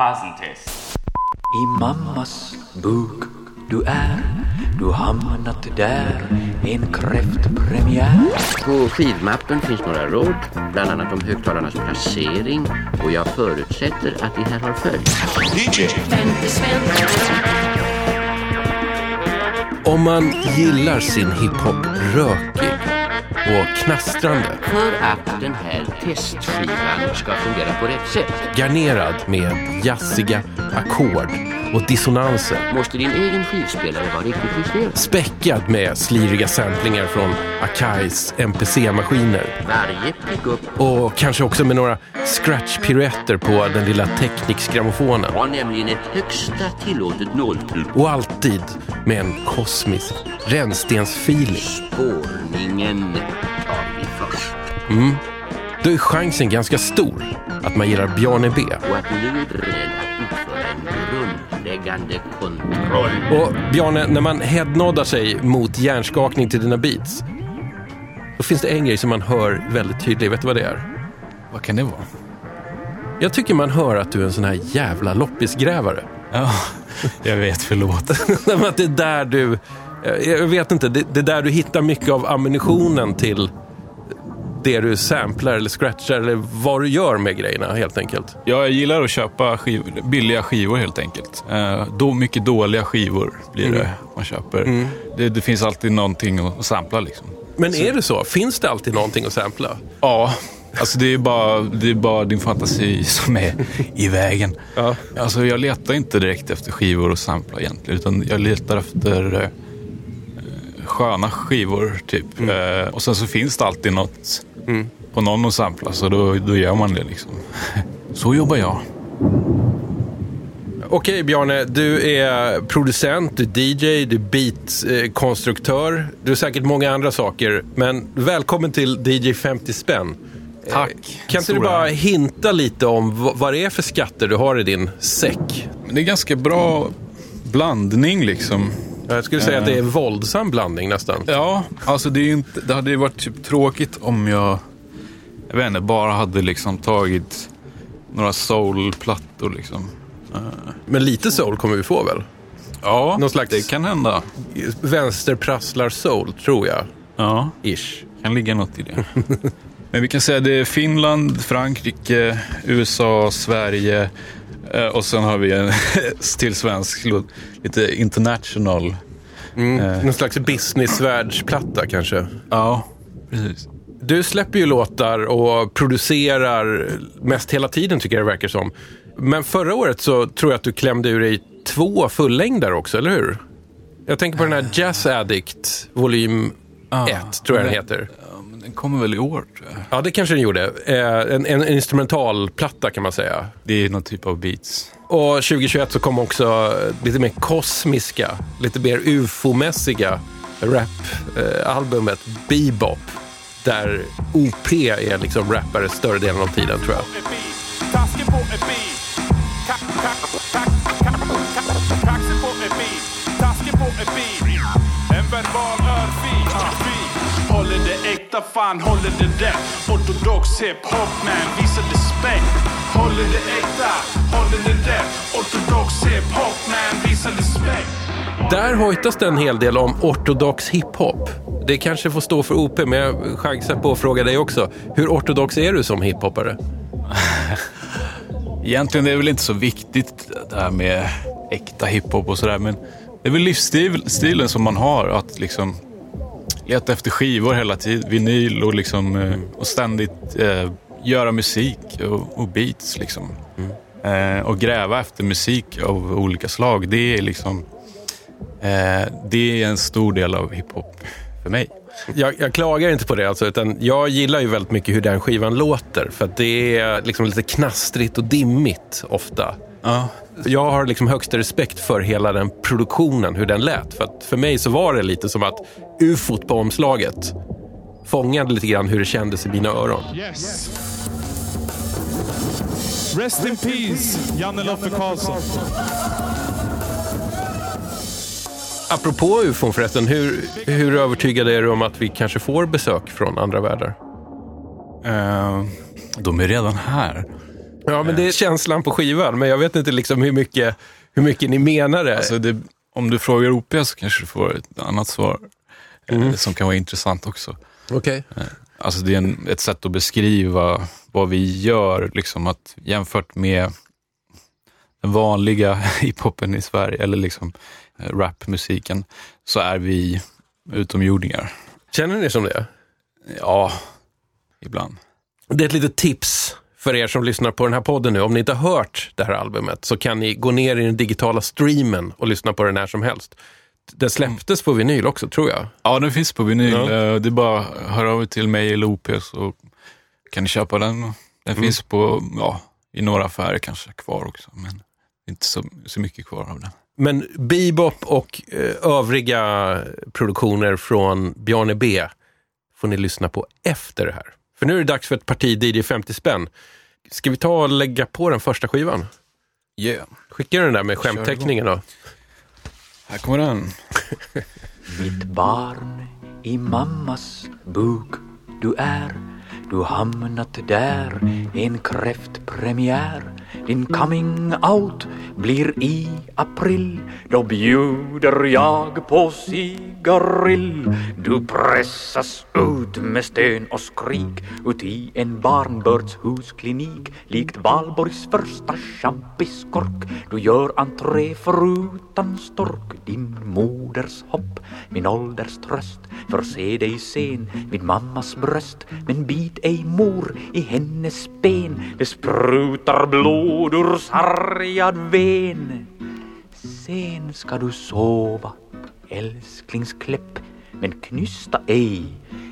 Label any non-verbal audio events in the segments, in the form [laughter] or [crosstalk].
Fasentest. I mammas buk du är Du hamnat där En kräftpremiär På skivmappen finns några råd, bland annat om högtalarnas placering och jag förutsätter att de här har följts. Om man gillar sin hiphop rökig och knastrande, För att den här testskivan ska fungera på rätt sätt. Garnerad med jazziga ackord och dissonanser, måste din egen skivspelare vara riktigt justerad. späckad med sliriga samplingar från Akais MPC-maskiner Varje pickup och kanske också med några scratch-piruetter på den lilla Technics-grammofonen. har nämligen ett högsta tillåtet nåltryck. Och alltid med en kosmisk rännstensfeeling. Spårningen tar vi först. Då är chansen ganska stor att man gillar Bjarne B. Och att ni nu är beredd att utföra en grundläggande kontroll. Och Bjarne, när man headnoddar sig mot hjärnskakning till dina beats, då finns det en grej som man hör väldigt tydligt. Vet du vad det är? Vad kan det vara? Jag tycker man hör att du är en sån här jävla loppisgrävare. Ja, [laughs] jag vet, förlåt. [laughs] Att det är där du... jag- Jag vet inte, det, det är där du hittar mycket av ammunitionen till det du samplar eller scratchar eller vad du gör med grejerna helt enkelt. Jag gillar att köpa skiv, billiga skivor helt enkelt. Eh, då mycket dåliga skivor blir det man köper. Det, det finns alltid någonting att sampla liksom. Men är det så? Finns det alltid någonting att sampla? Ja, alltså det är, bara, det är bara din fantasi som är i vägen. Ja. Alltså jag letar inte direkt efter skivor att sampla egentligen, utan jag letar efter eh, sköna skivor typ. Eh, och sen så finns det alltid något på någon att sampla, så då, då gör man det liksom. [laughs] Så jobbar jag. Okej Bjarne, du är producent, du är DJ, du är beatkonstruktör. Du är säkert många andra saker. Men välkommen till DJ 50 spänn. Tack. Kan inte du bara hinta lite om vad, det är för skatter du har i din säck? Det är ganska bra blandning liksom. Jag skulle säga att det är en våldsam blandning nästan. Ja, alltså det, är ju inte, det hade ju varit typ tråkigt om jag, jag vet inte, bara hade liksom tagit några soulplattor liksom. Men lite soul kommer vi få väl? Ja, Någon slags- det kan hända. Vänsterprasslar soul, tror jag. Ja, Ish. kan ligga något i det. [laughs] Men vi kan säga det är Finland, Frankrike, USA, Sverige eh, och sen har vi en [laughs] till svensk, lite international. Mm. Någon slags businessvärldsplatta kanske. Ja, precis. Du släpper ju låtar och producerar mest hela tiden tycker jag det verkar som. Men förra året så tror jag att du klämde ur dig två fullängder också, eller hur? Jag tänker på den här Jazz Addict volym 1, tror jag den heter. Den kommer väl i år tror jag. Ja, det kanske den gjorde. Eh, En, en instrumentalplatta kan man säga. Det är någon typ av beats. Och 2021 så kom också lite mer kosmiska, lite mer ufo-mässiga rap-albumet Bebop. Där OP är liksom rappare större delen av tiden tror jag. En verbal. Håller det äkta, fan håller det rätt. Ortodox hiphop man, visa respekt. Håller det äkta, håller det rätt. Ortodox hiphop man, visa respekt. Där hojtas det en hel del om ortodox hiphop. Det kanske får stå för OP, men jag chansar på att fråga dig också. Hur ortodox är du som hiphoppare? [laughs] Egentligen är det väl inte så viktigt det här med äkta hiphop och sådär. Men det är väl livsstilen som man har. Att liksom leta efter skivor hela tiden, vinyl och, liksom, eh, och ständigt eh, göra musik och, och beats. Liksom. Eh, och gräva efter musik av olika slag. Det är liksom eh, det är en stor del av hiphop för mig. Jag, jag klagar inte på det, alltså, utan jag gillar ju väldigt mycket hur den skivan låter. För det är liksom lite knastrigt och dimmigt ofta. Ja. Jag har liksom högsta respekt för hela den produktionen, hur den lät. För för mig så var det lite som att ufot på omslaget fångade lite grann hur det kändes i mina öron. Yes. Rest in peace, Janne Loffe Karlsson. Apropå ufon förresten, hur, hur övertygad är du om att vi kanske får besök från andra världar? Eh, de är redan här. Ja, men det är känslan på skivan, men jag vet inte liksom hur mycket, hur mycket ni menar det. Alltså det, om du frågar OP så kanske du får ett annat svar Mm. eh, som kan vara intressant också. Okej. Alltså det är en, ett sätt att beskriva vad vi gör, liksom att jämfört med den vanliga [laughs] hiphopen i Sverige, eller liksom eh, rapmusiken, så är vi utomjordingar. Känner ni som det? Ja, ibland. Det är ett litet tips för er som lyssnar på den här podden nu. Om ni inte har hört det här albumet så kan ni gå ner i den digitala streamen och lyssna på den när som helst. Den släpptes på vinyl också, tror jag. Ja, den finns på vinyl. Ja. Eh, Det är bara att höra av er till mig eller OP så kan ni köpa den. Den Mm. finns på, ja, i några affärer kanske kvar också, men inte så, så mycket kvar av den. Men Bebop och eh, övriga produktioner från Bjarne B får ni lyssna på efter det här. För nu är det dags för ett parti DJ 50 spänn. Ska vi ta och lägga på den första skivan? Yeah. Skicka den där med skämtteckningen då. Här kommer den. Mitt barn i mammas buk du är Du hamnat där, en kräftpremiär din coming out blir i april. Då bjuder jag på cigarill. Du pressas ut med stön och skrik. Ut i en barnbördshusklinik Likt Valborgs första champiskork Du gör entré förutan stork Din moders hopp, min ålders tröst För se dig sen. Vid mammas bröst Men bit ej mor i hennes ben. Det sprutar blod ur sargad ven. Sen ska du sova, älsklingskläpp Men knysta ej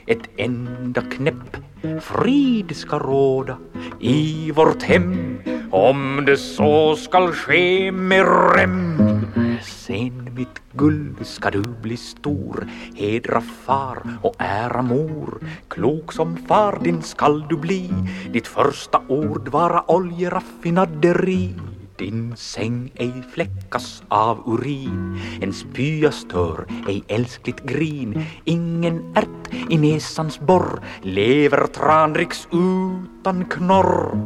ett enda knäpp. Frid ska råda i vårt hem Om det så skall ske med rem. Sen mitt guld ska du bli stor Hedra far och ära mor. Klok som far din skall du bli Ditt första ord vara oljeraffinaderi din säng ej fläckas av urin En spya stör ej älskligt grin. Ingen ärt i näsans borr Lever tranriks utan knorr.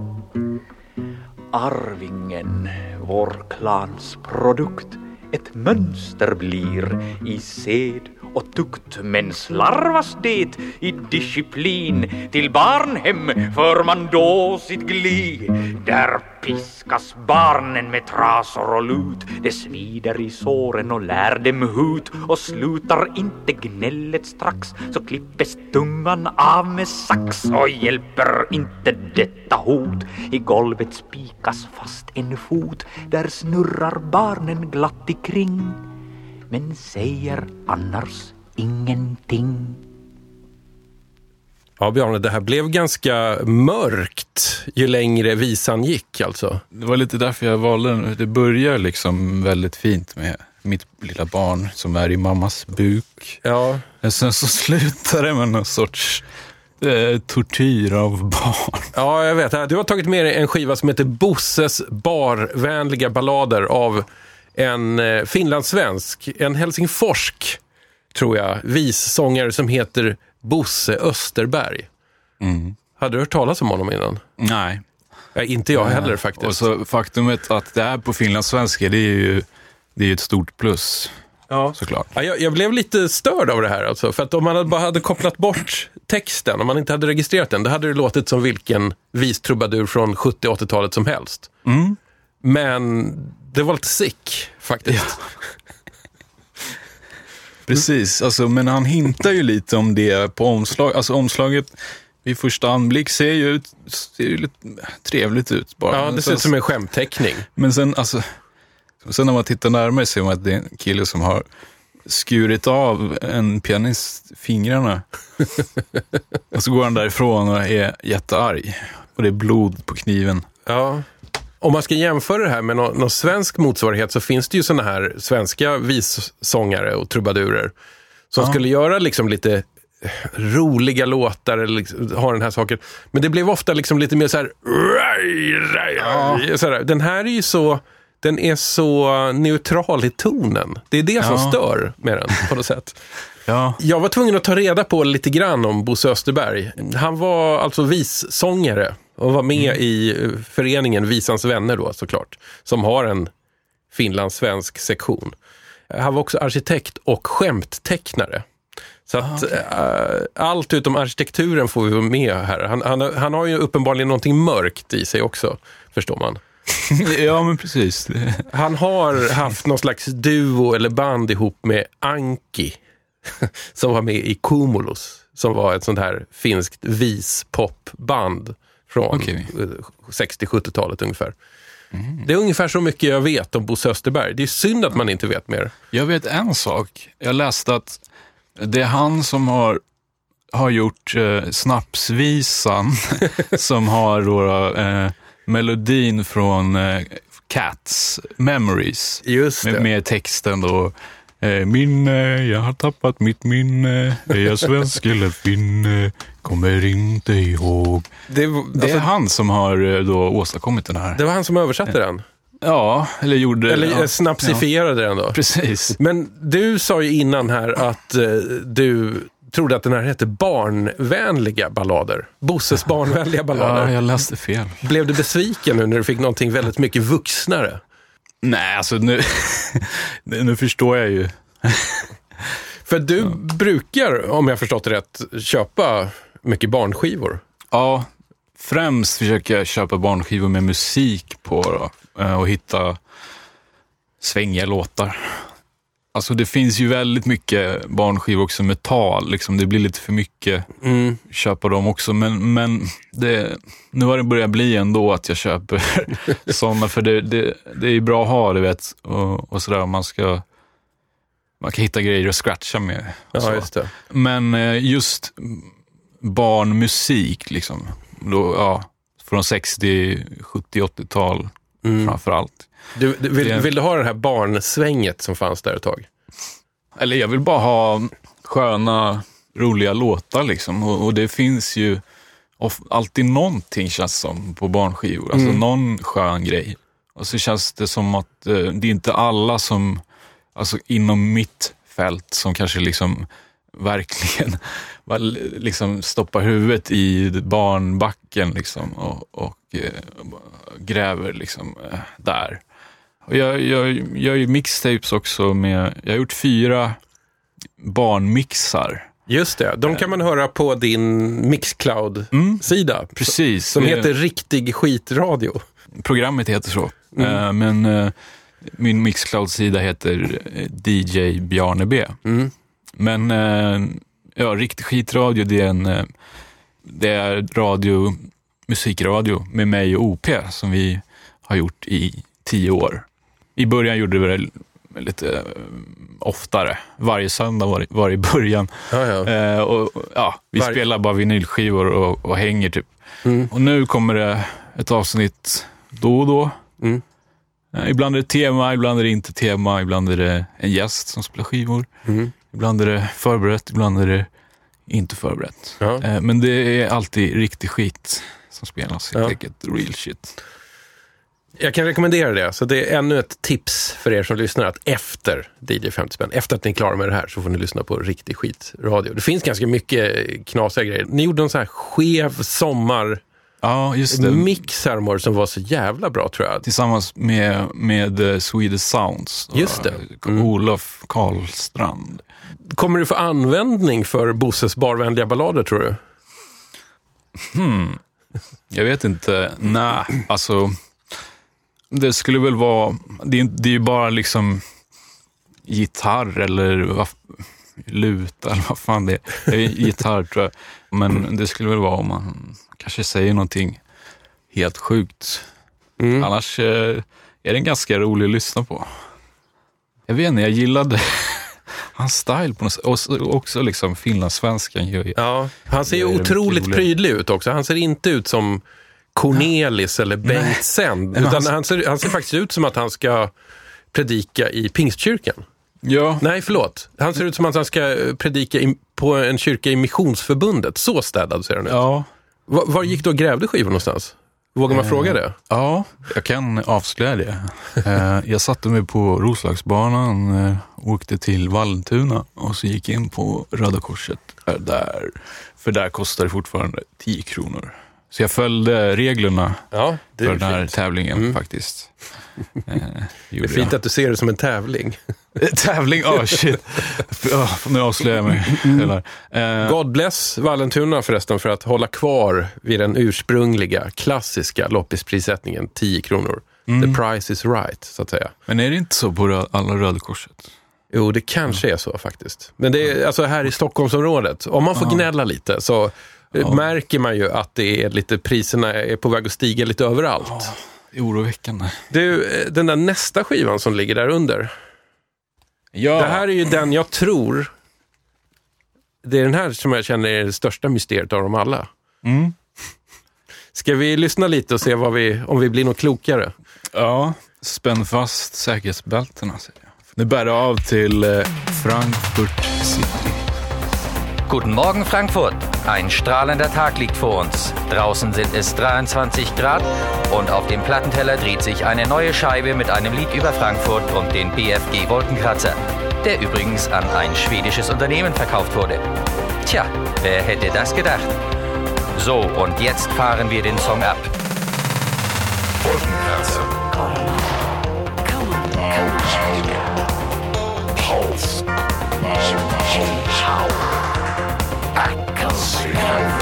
Arvingen, vår klans produkt ett mönster blir i sed och tukt men slarvas det i disciplin. Till barnhem för man då sitt gli. Där piskas barnen med trasor och lut. Det svider i såren och lär dem hut. Och slutar inte gnället strax så klippes tungan av med sax. Och hjälper inte detta hot. I golvet spikas fast en fot. Där snurrar barnen glatt ikring men säger annars ingenting. Ja, Bjarne, det här blev ganska mörkt ju längre visan gick alltså. Det var lite därför jag valde den. Det börjar liksom väldigt fint med mitt lilla barn som är i mammas buk. Ja, Men sen så slutar det med någon sorts eh, tortyr av barn. ja jag vet. Du har tagit med dig en skiva som heter Bosses barvänliga ballader av en eh, finlandssvensk, en helsingforsk, tror jag, vissångare som heter Bosse Österberg. Hade du hört talas om honom innan? Nej. Ja, inte jag heller faktiskt. Och så faktumet att det är på finlandssvenska, det är ju det är ett stort plus ja. såklart. Ja, jag, jag blev lite störd av det här alltså. För att om man bara hade kopplat bort texten, om man inte hade registrerat den, då hade det låtit som vilken vistrubadur från 70-80-talet som helst. Men det var lite sick faktiskt. Precis, alltså, men han hintar ju lite om det på omslag. Alltså omslaget vid första anblick ser ju, ut, ser ju lite trevligt ut bara. Ja, det ser ut som en skämtteckning. Men sen, alltså, sen när man tittar närmare ser man att det är en kille som har skurit av en pianist fingrarna. [laughs] och så går han därifrån och är jättearg. Och det är blod på kniven. Ja. Om man ska jämföra det här med någon, någon svensk motsvarighet så finns det ju såna här svenska vissångare och trubadurer som skulle göra liksom lite roliga låtar eller liksom, ha den här saken. Men det blev ofta liksom lite mer så här... Så här den här är ju så... Den är så neutral i tonen. Det är det som Ja. stör med den på något sätt. [laughs] Ja, Jag var tvungen att ta reda på lite grann om Bosse Österberg. Han var alltså vissångare och var med i eh, föreningen Visans vänner då såklart, som har en finlandssvensk sektion. Han var också arkitekt och skämttecknare. Så att eh, allt utom arkitekturen får vi vara med här. Han, han, han har ju uppenbarligen någonting mörkt i sig också, förstår man. [laughs] ja, men precis. [laughs] Han har haft någon slags duo eller band ihop med Anki, [laughs] som var med i Cumulus, som var ett sånt här finskt vispopband från eh, 60-70-talet ungefär. Det är ungefär så mycket jag vet om Bosse Österberg. Det är synd att man inte vet mer. Jag vet en sak. Jag läste att det är han som har, har gjort eh, Snapsvisan, [laughs] som har då, eh, melodin från eh, Cats Memories. Med, med texten då. Eh, minne, jag har tappat mitt minne. Är jag svensk eller finne? Kommer inte ihåg. Det, Det är alltså, han som har eh, då åstadkommit den här. det var han som översatte den. Ja, eller gjorde... Eller ja, ja, snapsifierade den då. ja, Precis. Men du sa ju innan här att eh, du trodde att den här hette barnvänliga ballader. Bosses barnvänliga ballader. Ja, jag läste fel. Blev du besviken nu när du fick någonting väldigt mycket vuxnare? Nej, alltså nu, [laughs] nu förstår jag ju. [laughs] För du brukar, om jag förstått det rätt, köpa mycket barnskivor. Ja, främst försöker jag köpa barnskivor med musik på då, eh, och hitta svängiga låtar. Alltså det finns ju väldigt mycket barnskivor också med tal. Liksom. Det blir lite för mycket Mm. köpa dem också. Men, men det, nu har det börjat bli ändå att jag köper [laughs] sådana. För det, det, det är ju bra att ha, du vet. Och, och sådär. Man ska man kan hitta grejer att scratcha med. Ja, just det. Men eh, just barnmusik, liksom. Då, ja, från 60, 70, 80-tal Mm. framför allt. Du, du, vill, Det- vill du ha det här barnsvänget som fanns där ett tag? Eller jag vill bara ha sköna, roliga låtar liksom. Och, och det finns ju alltid någonting känns som på barnskivor. Alltså någon skön grej. Och så känns det som att eh, det är inte alla som, alltså inom mitt fält som kanske liksom verkligen liksom stoppar huvudet i barnbacken liksom och, och eh, gräver liksom eh, där. Och jag, jag, jag gör ju mixtapes också med, jag har gjort fyra barnmixar. Just det, de kan man höra på din Mixcloud-sida. Precis. Som heter Riktig skitradio. Programmet heter så. Eh, men min Mixcloud-sida heter DJ Bjarne B. Mm. Men ja, riktig skitradio, det är en eh, det är radio, musikradio med mig och OP som vi har gjort i tio år. I början gjorde vi det lite eh, oftare. Varje söndag var, var i början. Ja, ja. Eh, och, och, ja, vi Var- spelar bara vinylskivor och, och hänger typ. Mm. Och nu kommer det ett avsnitt då och då. Mm. Eh, ibland är det tema, ibland är det inte tema, ibland är det en gäst som spelar skivor. Mm. Ibland är det förberett, ibland är det inte förberett. Ja. Eh, men det är alltid riktig skit som spelas, helt Ja. enkelt. Real shit. Jag kan rekommendera det. Så det är ännu ett tips för er som lyssnar att efter DJ 50 spänn, efter att ni är klara med det här, så får ni lyssna på riktig skitradio. Det finns ganska mycket knasiga grejer. Ni gjorde en sån här skev sommar Ja, just det. här Morris, som var så jävla bra tror jag. Tillsammans med, med eh, Swedish Sounds. Just det. Mm. Olof Karlstrand. Kommer du få användning för Bosses barvänliga ballader tror du? Jag vet inte. Nej, alltså. Det skulle väl vara, det är, inte- det är ju bara liksom gitarr eller vad, luta eller vad fan det är. Det är gitarr tror jag. Men det skulle väl vara om man kanske säger någonting helt sjukt. Mm. Annars eh, är den ganska rolig att lyssna på. Jag vet inte, jag gillade [laughs] hans style på något sätt. Och så- också liksom finlandssvenskan gör ju Ja, han ser ju otroligt roligt. prydlig ut också. Han ser inte ut som Cornelis eller Bengt Sänd. men Utan han- han ser, han ser faktiskt ut som att han ska predika i Pingstkyrkan. Ja, Nej, förlåt. Han ser ut som att han ska eh, predika i, på en kyrka i Missionsförbundet. Så städad ser han ut. ja. Var, var gick du och grävde skivor någonstans? Vågar man fråga det? Ja, jag kan avslöja det. Eh, Jag satte mig på Roslagsbanan, eh, åkte till Vallentuna och så gick in på Röda Korset eh, där. För där kostar det fortfarande 10 kronor Så jag följde reglerna Ja, det för den här fint. tävlingen faktiskt. [laughs] Eh, Det är fint jag. att du ser det som en tävling. Tävling? Oh shit. Oh, nu avslöjar jag mig. Hela. Eh, God bless Vallentuna förresten för att hålla kvar vid den ursprungliga, klassiska loppisprissättningen 10 kronor. The price is right, så att säga. men är det inte så på rö- alla Röda Korset? Jo, det kanske är så faktiskt. Men det är alltså här i Stockholmsområdet. Om man får gnälla lite så eh, märker man ju att det är lite, priserna är på väg att stiga lite överallt. Det är oroväckande. Du, eh, den där nästa skivan som ligger där under. Ja, Det här är ju den jag tror, det är den här som jag känner är det största mysteriet av dem alla. Mm. Ska vi lyssna lite och se vi, om vi blir något klokare? ja, spänn fast säkerhetsbältena säger jag. Nu bär det av till eh, Frankfurt City. Guten Morgen, Frankfurt. Ein strahlender Tag liegt vor uns. Draußen sind es 23 Grad und auf dem Plattenteller dreht sich eine neue Scheibe mit einem Lied über Frankfurt und den BFG Wolkenkratzer, der übrigens an ein schwedisches Unternehmen verkauft wurde. Tja, wer hätte das gedacht? So, und jetzt fahren wir den Song ab. Yeah.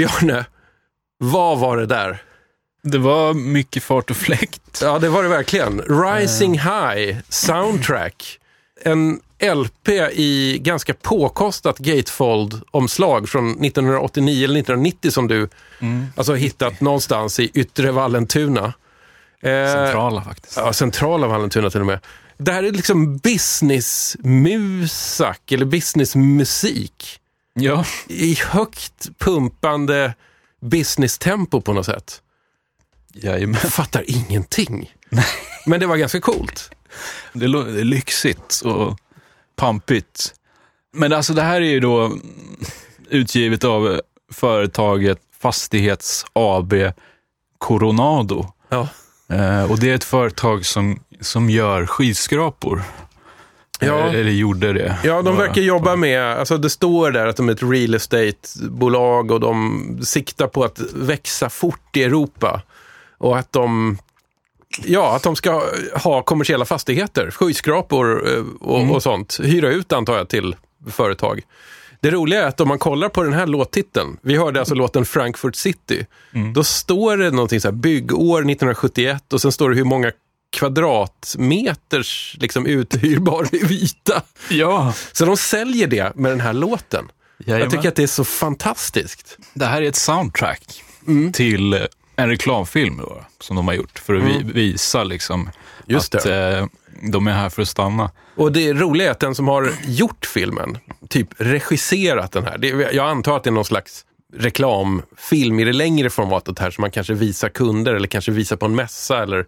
Björne, vad var det där? Det var mycket fart och fläkt. Ja, det var det verkligen. Rising High Soundtrack. En LP i ganska påkostat gatefold-omslag från 1989 eller 1990 som du alltså, har hittat någonstans i yttre Vallentuna. Eh, Centrala faktiskt. Ja, centrala Vallentuna till och med. Det här är liksom businessmusak eller businessmusik Ja, i högt pumpande business-tempo på något sätt. jajamän. Jag fattar ingenting. Men det var ganska coolt. Det är, lyxigt och pampigt. Men alltså det här är ju då utgivet av företaget Fastighets AB Coronado. Ja. Eh, och det är ett företag som, som gör skyskrapor. Ja. Eller gjorde det. Ja, de verkar jobba med, alltså det står där att de är ett real estate-bolag och de siktar på att växa fort i Europa. Och att de, ja, att de ska ha kommersiella fastigheter, skyskrapor eh, och, och sånt. Hyra ut antar jag till företag. Det roliga är att om man kollar på den här låttiteln, vi hörde alltså låten Frankfurt City, då står det någonting så här, byggår 1971 och sen står det hur många kvadratmeters liksom, uthyrbar yta. Ja, Så de säljer det med den här låten. Jajamän. Jag tycker att det är så fantastiskt. det här är ett soundtrack till eh, en reklamfilm då, som de har gjort för att vi, visa liksom Just att eh, de är här för att stanna. Och det roliga är att den som har gjort filmen, typ regisserat den här, det, jag antar att det är någon slags reklamfilm i det längre formatet här som man kanske visar kunder eller kanske visar på en mässa eller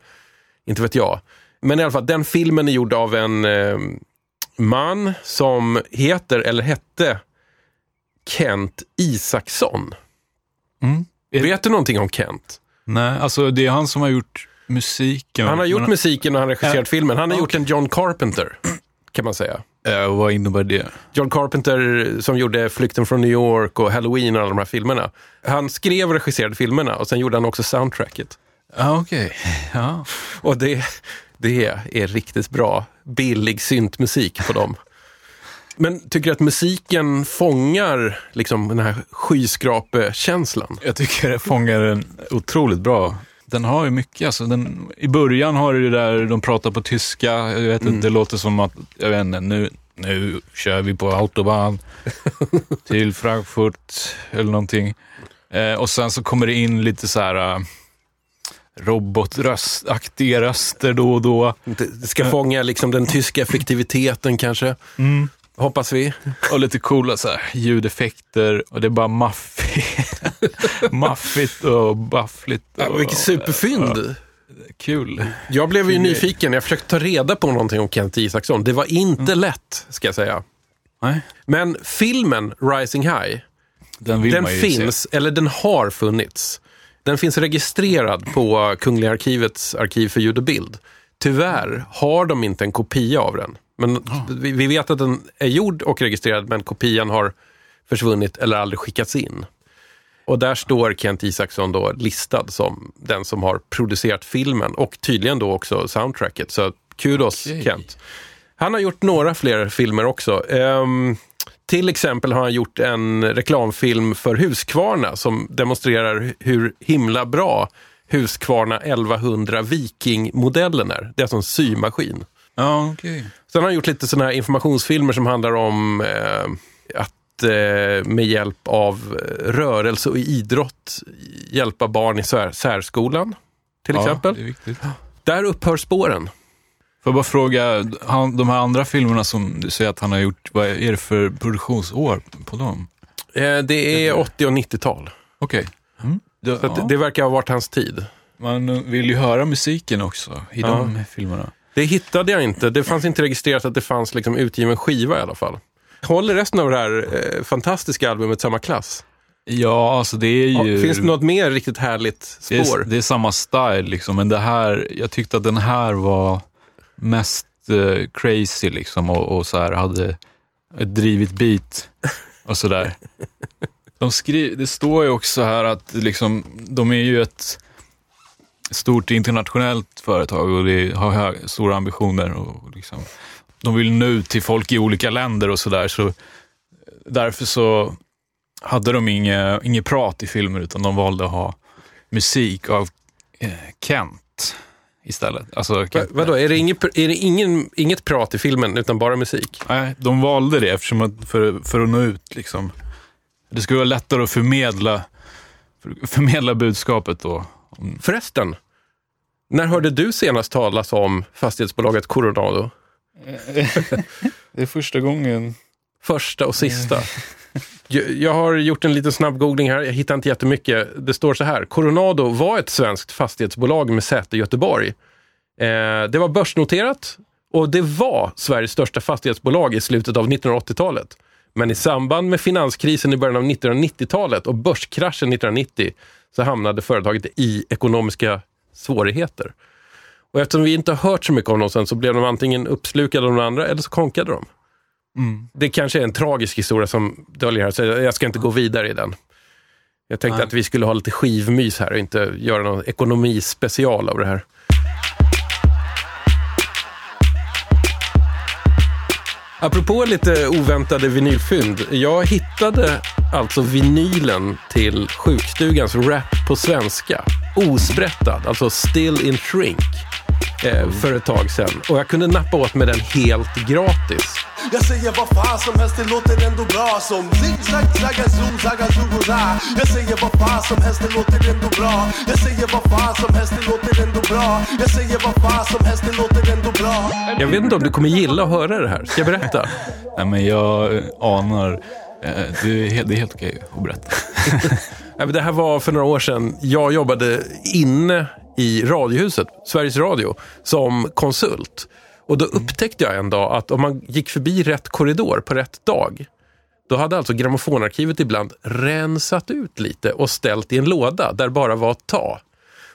Inte vet jag. Men i alla fall, den filmen är gjord av en eh, man som heter, eller hette, Kent Isaksson. Mm. Vet du någonting om Kent? Nej, alltså det är han som har gjort musiken. Han har gjort Men- musiken och han har regisserat Ja. filmen. Han har gjort Okej. en John Carpenter, kan man säga. Eh, vad innebär det? John Carpenter som gjorde Flykten från New York och Halloween och alla de här filmerna. Han skrev och regisserade filmerna och sen gjorde han också soundtracket. Ja, okej. [laughs] Ja. Och det, det är riktigt bra, billig syntmusik på dem. Men tycker du att musiken fångar liksom den här skyskrapekänslan? Jag tycker det fångar den otroligt bra. Den har ju mycket, alltså den, i början har du det där, de pratar på tyska, jag vet inte, det låter som att, jag vet inte, nu, nu kör vi på autobahn [laughs] till Frankfurt eller någonting. Eh, och sen så kommer det in lite så här uh, robotröstaktiga röster då och då. Det ska fånga liksom den tyska [laughs] effektiviteten kanske, hoppas vi. Och lite coola så här, ljudeffekter och det är bara maffigt, [laughs] maffigt och baffligt. Ja, Och, vilket superfynd! Kul. Jag blev ju nyfiken, jag försökte ta reda på någonting om Kent Isaksson. Det var inte lätt, ska jag säga. Nej, Men filmen Rising High, den den finns, eller den har funnits. Den finns registrerad på Kungliga Arkivets arkiv för ljud och bild. Tyvärr har de inte en kopia av den. Men vi, vi vet att den är gjord och registrerad, men kopian har försvunnit eller aldrig skickats in. Och där står Kent Isaksson då listad som den som har producerat filmen och tydligen då också soundtracket. Så kudos Okej. Kent. Han har gjort några fler filmer också. Ehm, till exempel har han gjort en reklamfilm för Husqvarna som demonstrerar hur himla bra Husqvarna 1100 Viking-modellen är. Det är alltså en symaskin. Ja, okej. Sen har han gjort lite sådana här informationsfilmer som handlar om eh, att eh, med hjälp av eh, rörelse och idrott hjälpa barn i sär, särskolan. Till Ja, exempel. Där upphör spåren. Får jag bara fråga, han, de här andra filmerna som du säger att han har gjort, vad är det för produktionsår på dem? Eh, det är 80 och 90-tal. Okej. Mm. Det- Så ja. det verkar ha varit hans tid. Man vill ju höra musiken också i de filmerna. Det hittade jag inte. Det fanns inte registrerat att det fanns liksom utgiven skiva i alla fall. Håller resten av det här eh, fantastiska albumet samma klass? Ja, alltså det är ju... Finns det något mer riktigt härligt det, spår? är, det är samma style liksom, men det här, jag tyckte att den här var mest eh, crazy liksom och, och så här hade ett drivit beat och sådär. De skri- det står ju också här att liksom, de är ju ett stort internationellt företag och det har hö- stora ambitioner. Och liksom, de vill nå ut till folk i olika länder och sådär. Så därför så hade de inget, inget prat i filmer utan de valde att ha musik av eh, Kent istället. Alltså, Va, vadå, är det, inget, är det ingen, inget prat i filmen utan bara musik? Nej, de valde det eftersom att för, för att nå ut. Liksom. Det skulle vara lättare att förmedla, för, förmedla budskapet då. Förresten, när hörde du senast talas om fastighetsbolaget Coronado? [laughs] Det är första gången. Första och sista. Jag, har gjort en liten snabb googling här, jag hittar inte jättemycket. Det står så här, Coronado var ett svenskt fastighetsbolag med säte i Göteborg. Eh, det var börsnoterat och det var Sveriges största fastighetsbolag i slutet av 1980-talet. Men i samband med finanskrisen i början av 1990-talet och börskraschen 1990 så hamnade företaget i ekonomiska svårigheter. Och eftersom vi inte har hört så mycket om dem sen så blev de antingen uppslukade av de andra eller så konkade de. Det kanske är en tragisk historia som döljer här, så jag ska inte gå vidare i den. Jag tänkte Nej. att vi skulle ha lite skivmys här och inte göra någon ekonomispecial av det här. Apropå lite oväntade vinylfynd. Jag hittade alltså vinylen till sjukstugans rap på svenska. Osprättad, alltså still in shrink. Eh, för ett tag sedan. Och jag kunde nappa åt med den helt gratis. Jag säger vad fan som helst, det låter ändå bra som zigzag, zagazoo, zagazoo, za. Jag säger vad fan som helst, det låter ändå bra Jag säger vad fan som helst, det låter ändå bra Jag säger vad fan som helst, det låter ändå bra Jag vet inte om du kommer gilla att höra det här. Ska jag berätta? [laughs] Nej, men jag eh, anar. eh, Det är, helt- det är helt okej att berätta. [laughs] Det här var för några år sedan. Jag jobbade inne i Radiohuset, Sveriges Radio, som konsult. Och då upptäckte jag en dag att om man gick förbi rätt korridor på rätt dag, då hade alltså grammofonarkivet ibland rensat ut lite och ställt i en låda där bara var att ta.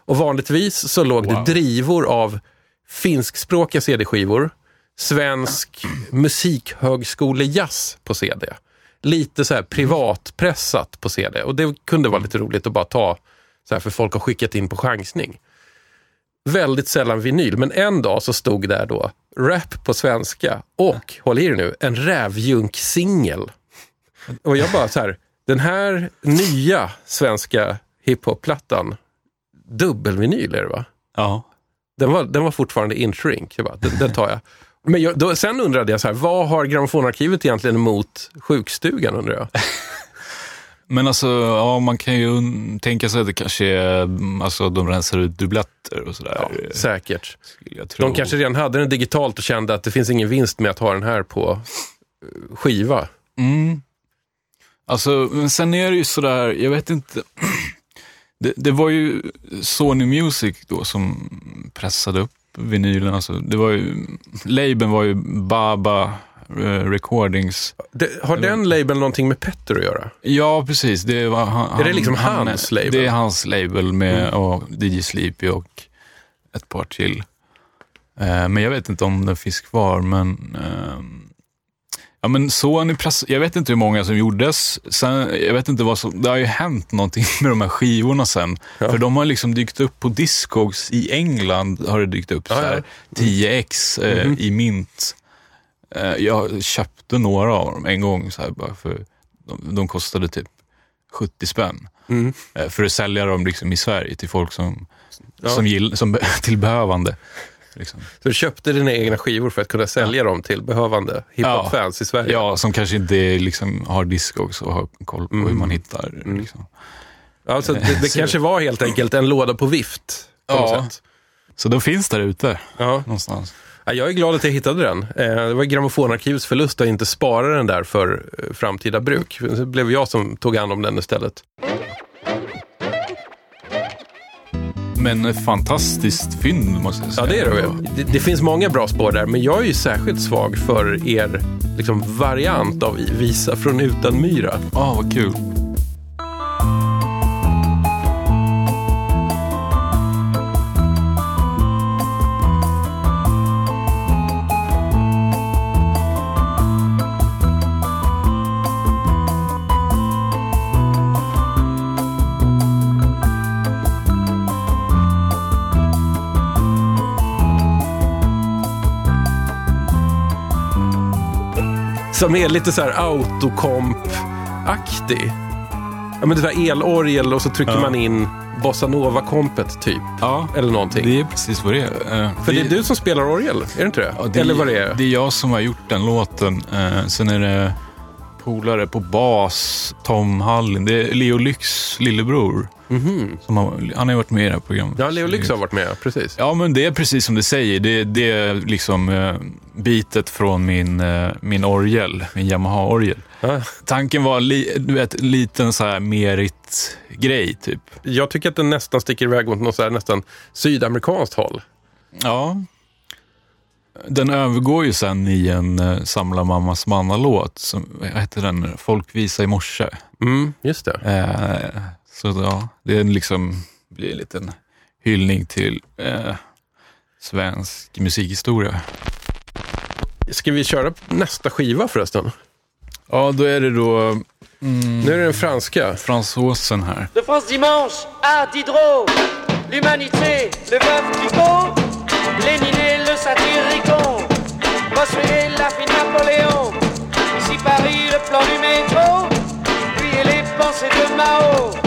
Och vanligtvis så låg det drivor av finskspråkiga CD-skivor, svensk musikhögskolejazz på CD. Lite så här privatpressat på CD. Och det kunde vara lite roligt att bara ta så här för folk har skickat in på chansning. Väldigt sällan vinyl, men en dag så stod där då rap på svenska och, håll i er nu, en rävjunk-singel. Och jag bara så här, den här nya svenska hiphop-plattan, dubbelvinyl är det va? Ja. Den var, den var fortfarande in shrink. Jag bara, den, den tar jag. Men jag, då, sen undrade jag, så här, vad har grammofonarkivet egentligen emot sjukstugan? undrar jag. Men alltså, ja, man kan ju tänka sig att det kanske är, mm, alltså de rensar ut dubbletter och sådär. Ja, säkert. skulle jag tro. De kanske redan hade den digitalt och kände att det finns ingen vinst med att ha den här på eh, skiva. Mm. Alltså, men sen är det ju sådär, jag vet inte. [clears throat] Det, det var ju Sony Music då som pressade upp vinylen. Alltså, det var ju, labeln var ju Baba Recordings. Det, har den labeln någonting med Petter att göra? Ja, precis. Det var han, Är det liksom han- hans label? Mm. Det är hans label med och DJ Sleepy och ett par till. Eh, men jag vet inte om den finns kvar, men ehm, Ja men Sony press, jag vet inte hur många som gjordes. Sen, jag vet inte vad som, det har ju hänt någonting [laughs] med de här skivorna sen. Ja. För de har liksom dykt upp på Discogs i England, har det dykt upp Ja, så här, 10x eh, Mhm. i mint. Eh, jag köpte några av dem en gång, så här, bara för de, de kostade typ 70 spänn. Mm. Eh, för att sälja dem liksom i Sverige till folk som, Ja. som, gill, som [laughs] till behövande. Liksom. Så du köpte dina egna skivor för att kunna sälja dem till behövande hiphop-fans i Sverige? Ja, som kanske inte liksom har Discogs och har koll på hur man hittar. Liksom. Alltså, det, det [laughs] kanske var helt enkelt en låda på vift. På Ja. Så de finns där ute Ja. någonstans. Ja, Jag är glad att jag hittade den. Eh, Det var grammofonarkivets förlust att inte spara den där för eh, framtida bruk. Det blev jag som tog hand om den istället. Men ett fantastiskt fynd måste jag Ja, säga. det är det. det. Det finns många bra spår där, men jag är ju särskilt svag för er liksom, variant av Visa från Utanmyra. Ja, vad kul. Som är lite så här autokomp-aktig. Ja, men det är elorgel och så trycker Ja. man in bossa nova-kompet typ. Ja, Eller någonting. det är precis vad det är. Eh, För det är du som spelar orgel, är det inte det? Ja, det Eller vad det är? Det är jag som har gjort den låten. Eh, sen är det polare på bas, Tom Hallin. Det är Leo Lyx lillebror. Som har, han har varit med i det här programmet. Ja, Leo Lyx har varit med, precis. Ja, men det är precis som du säger. Det, det är liksom eh, bitet från min, eh, min orgel, min Yamaha-orgel. Ja. Tanken var li, du vet, en liten så här merit-grej, typ. Jag tycker att den nästan sticker iväg mot något så här nästan sydamerikanskt håll. Ja. Den övergår ju sen i en uh, Samla mammas manna-låt. Som, vad heter den? Folkvisa i morse. Mm, just det. Eh, så ja, det är liksom, blir en liten hyllning till eh, svensk musikhistoria. Ska vi köra nästa skiva förresten? Ja, då är det då mm, Nu är det den franska. fransosen här. De France Dimanche à Diderot, l'humanité, le veuve Clicquot, Lénine le satyricon, Bossuet, la fille Napoléon, ici Paris, le plan du métro, puis les pensées de Mao,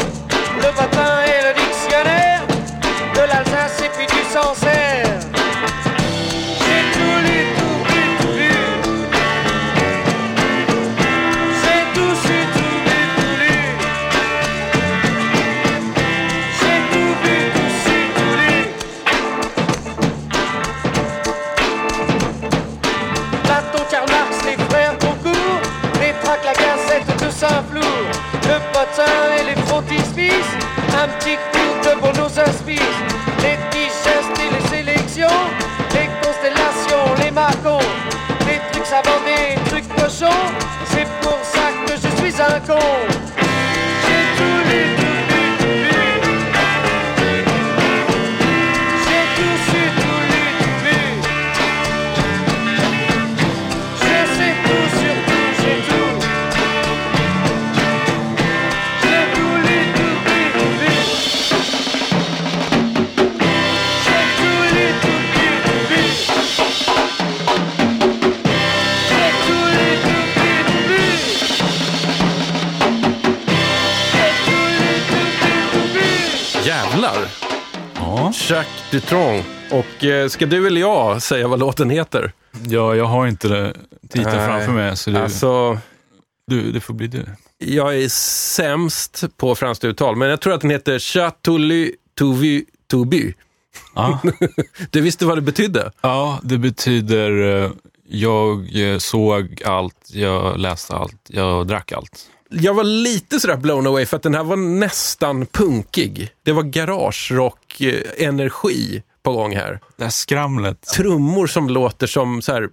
Dutronc. Och eh, ska du eller jag säga vad låten heter? ja, jag har inte det titeln Nej. framför mig. Så det, Alltså, du, det får bli du. jag är sämst på franskt uttal, men jag tror att den heter Chatoly Touvu Toubu. Ja. [laughs] Du visste vad det betydde? ja, det betyder eh, jag eh, såg allt, jag läste allt, jag drack allt. Jag var lite sådär blown away för att den här var nästan punkig. Det var garage-rock-energi på gång här. Det här skramlet. Trummor som låter som så här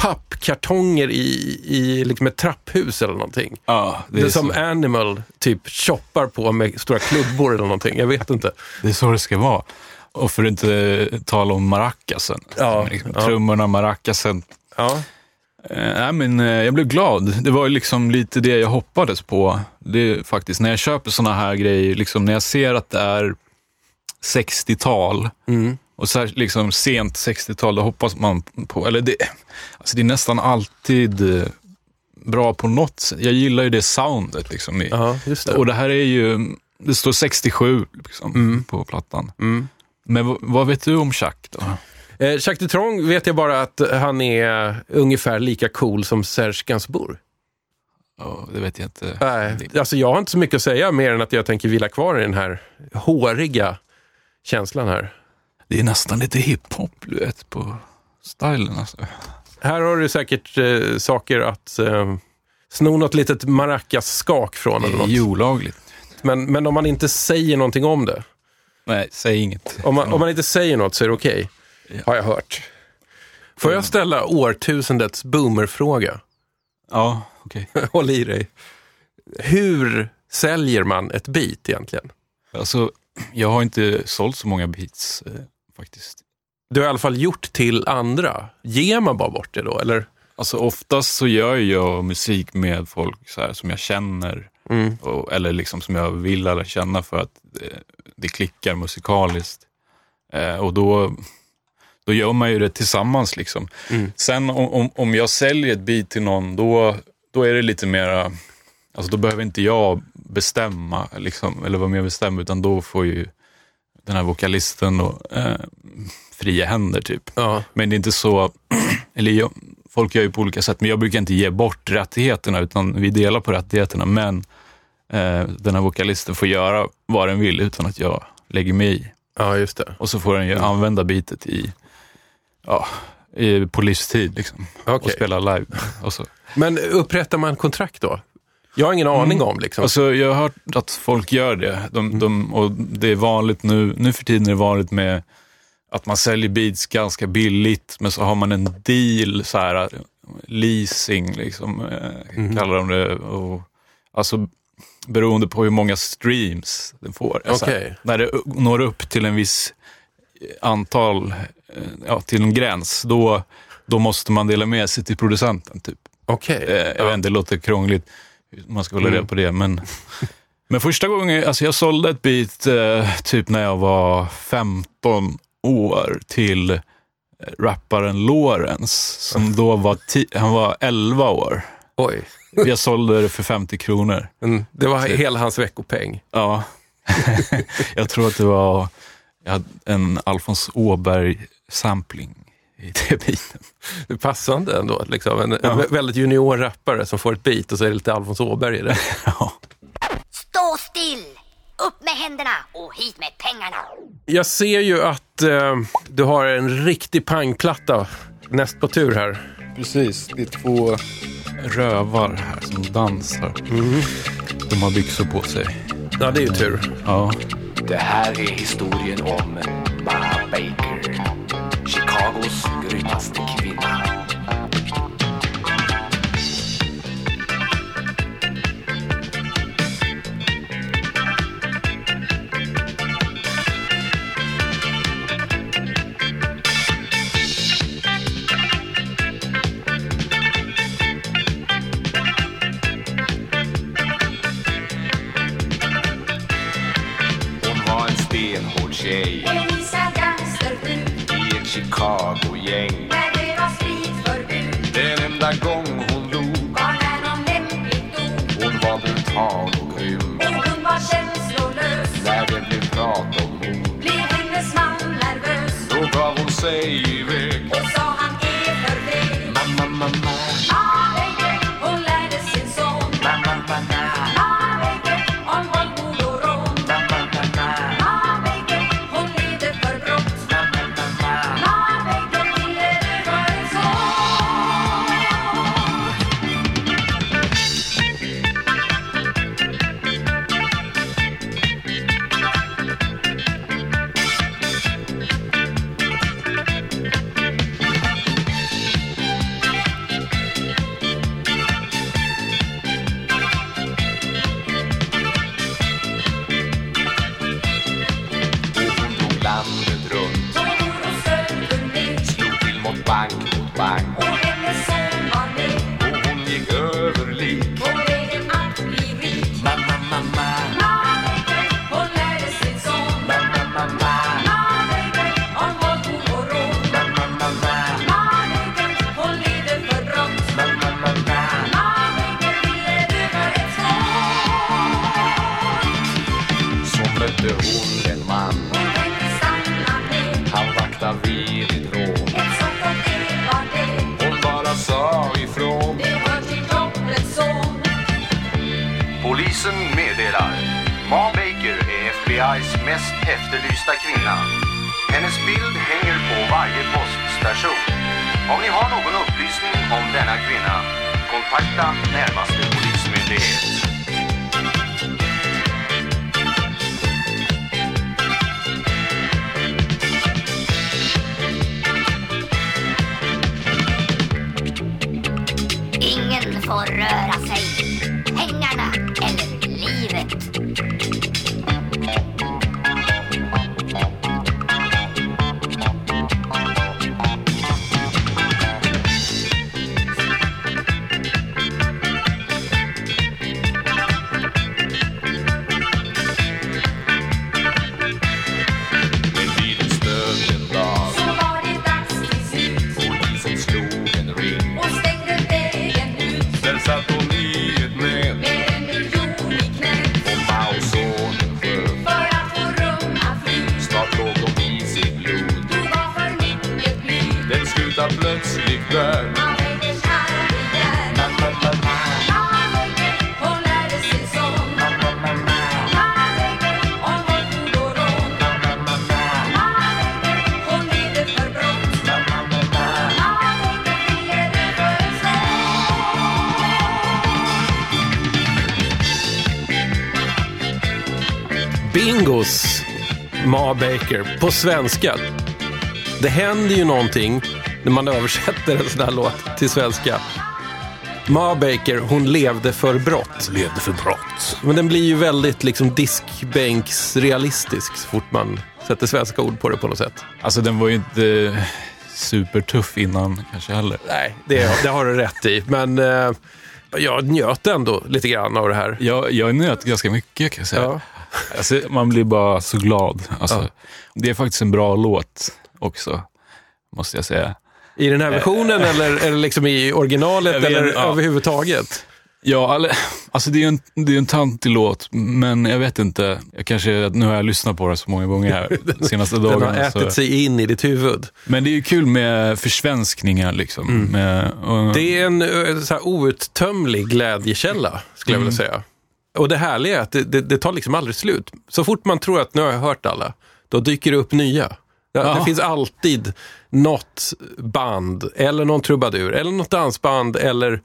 pappkartonger i, i liksom ett trapphus eller någonting. Ja, Det är, som så, Animal typ choppar på med stora klubbor eller någonting. Jag vet inte. det är så det ska vara. Och för att inte tala om maracasen. Ja, liksom, ja. Trummorna, maracasen. Ja, Eh, men, eh, jag blev glad. Det var liksom lite det jag hoppades på. Det är faktiskt, när jag köper såna här grejer, liksom, när jag ser att det är 60-tal Mm. och så här, liksom, sent 60-tal, då hoppas man på, eller det, alltså, det är nästan alltid eh, bra på något sätt. Jag gillar ju det soundet. Liksom, ja det. och det här är ju, det står 67 liksom, på plattan. Mm. Men vad, vad vet du om Chuck då? Eh, Jacques Dutronc vet jag bara att han är ungefär lika cool som Serge Gainsbourg. Ja, det vet jag inte. Nej, alltså jag har inte så mycket att säga mer än att jag tänker vila kvar i den här håriga känslan här. Det är nästan lite hiphop, du vet, på stylen. Alltså. Här har du säkert eh, saker att eh, sno något litet maracas-skak från. Eller Det är ju olagligt. Men, men om man inte säger någonting om det. Nej, säg inget. Om man, om man inte säger något så är det okej. Har jag hört. Får jag ställa årtusendets boomerfråga? Ja, okej. [laughs] Håll i dig. Hur säljer man ett beat egentligen? Alltså, jag har inte sålt så många beats eh, faktiskt. Du har i alla fall gjort till andra. Ger man bara bort det då? Eller? Alltså oftast så gör jag musik med folk så här, som jag känner. Mm. Och, eller liksom som jag vill lära känna för att eh, det klickar musikaliskt. Eh, och då, då gör man ju det tillsammans. Liksom. Mm. Sen om, om, jag säljer ett beat till någon, då, då är det lite mera, alltså då behöver inte jag bestämma, liksom, eller vara med och bestämma, utan då får ju den här vokalisten då, eh, fria händer typ. Ja. Men det är inte så, [clears throat] eller jag, folk gör ju på olika sätt, men jag brukar inte ge bort rättigheterna, utan vi delar på rättigheterna. Men eh, den här vokalisten får göra vad den vill utan att jag lägger mig i. ja, just det. Och så får den ju Mm. använda bitet i, ja, i, på livstid liksom. Och Okej. spela live. Och så. Men upprättar man kontrakt då? Jag har ingen aning om liksom. Alltså, jag har hört att folk gör det. De, de, och det är vanligt nu, nu för tiden är det vanligt med att man säljer beats ganska billigt, men så har man en deal, så här, leasing, liksom, eh, kallar de det. Och, alltså, beroende på hur många streams den får. Alltså, Okej. När det når upp till en viss antal, ja, till en gräns, då, då måste man dela med sig till producenten. Typ. Okej. Eh, jag vet inte, det låter krångligt. Man ska hålla Mm. reda på det. Men, [laughs] men första gången, alltså jag sålde ett beat eh, typ när jag var 15 år till eh, rapparen Lawrence, som då var, han var 11 år. Oj. Jag sålde det för 50 kronor. Mm. Det var hela hans veckopeng. Ja. [laughs] jag tror att det var jag hade en Alfons Åberg-sampling i det beaten. Det är passande ändå. Liksom. En, en vä- väldigt junior rappare som får ett beat och så är det lite Alfons Åberg i det. [laughs] Ja. Stå still! Upp med händerna och hit med pengarna! Jag ser ju att eh, du har en riktig pangplatta näst på tur här. Precis, det är två rövar här som dansar. De har byxor på sig. Ja, det är ju tur. Ja. Det här är historien om Ma Baker. Chicagos grymmaste kvinna. Hon var en stenhård tjej Chicago-gäng. När det var spritförbud Den enda gång hon log, Var när någon lämpligt dog hon var brutal och grym. Och hon var känslolös När det blev prat om mord, Blev hennes man nervös då gav hon sig iväg. Ingen får röra Baker på svenska. Det händer ju någonting när man översätter en sån här låt till svenska. Ma Baker, hon levde för brott. Levde för brott. Men den blir ju väldigt liksom diskbänksrealistisk så fort man sätter svenska ord på det på något sätt. Alltså den var ju inte supertuff innan kanske heller. Nej, det, det har du rätt i. Men eh, jag njöt ändå lite grann av det här. Jag, jag nöt ganska mycket kan jag säga. Ja. Alltså, man blir bara så glad. Alltså, Ja. Det är faktiskt en bra låt också, måste jag säga. I den här versionen eller, eller liksom i originalet vet, eller ja. överhuvudtaget? Ja, all, alltså det är ju en, det är en tantig låt, men jag vet inte. Jag kanske, nu har jag lyssnat på den så många gånger här [laughs] de senaste Den har dagarna. ätit så. sig in i ditt huvud. Men det är ju kul med försvenskningar liksom. Med, och, Mm. Det är en eh, så här, outtömlig glädjekälla, skulle jag vilja säga. Och det härliga är att det, det, det tar liksom aldrig slut. Så fort man tror att nu har jag hört alla, då dyker det upp nya. Det Ja. finns alltid något band, eller någon trubadur, eller något dansband, eller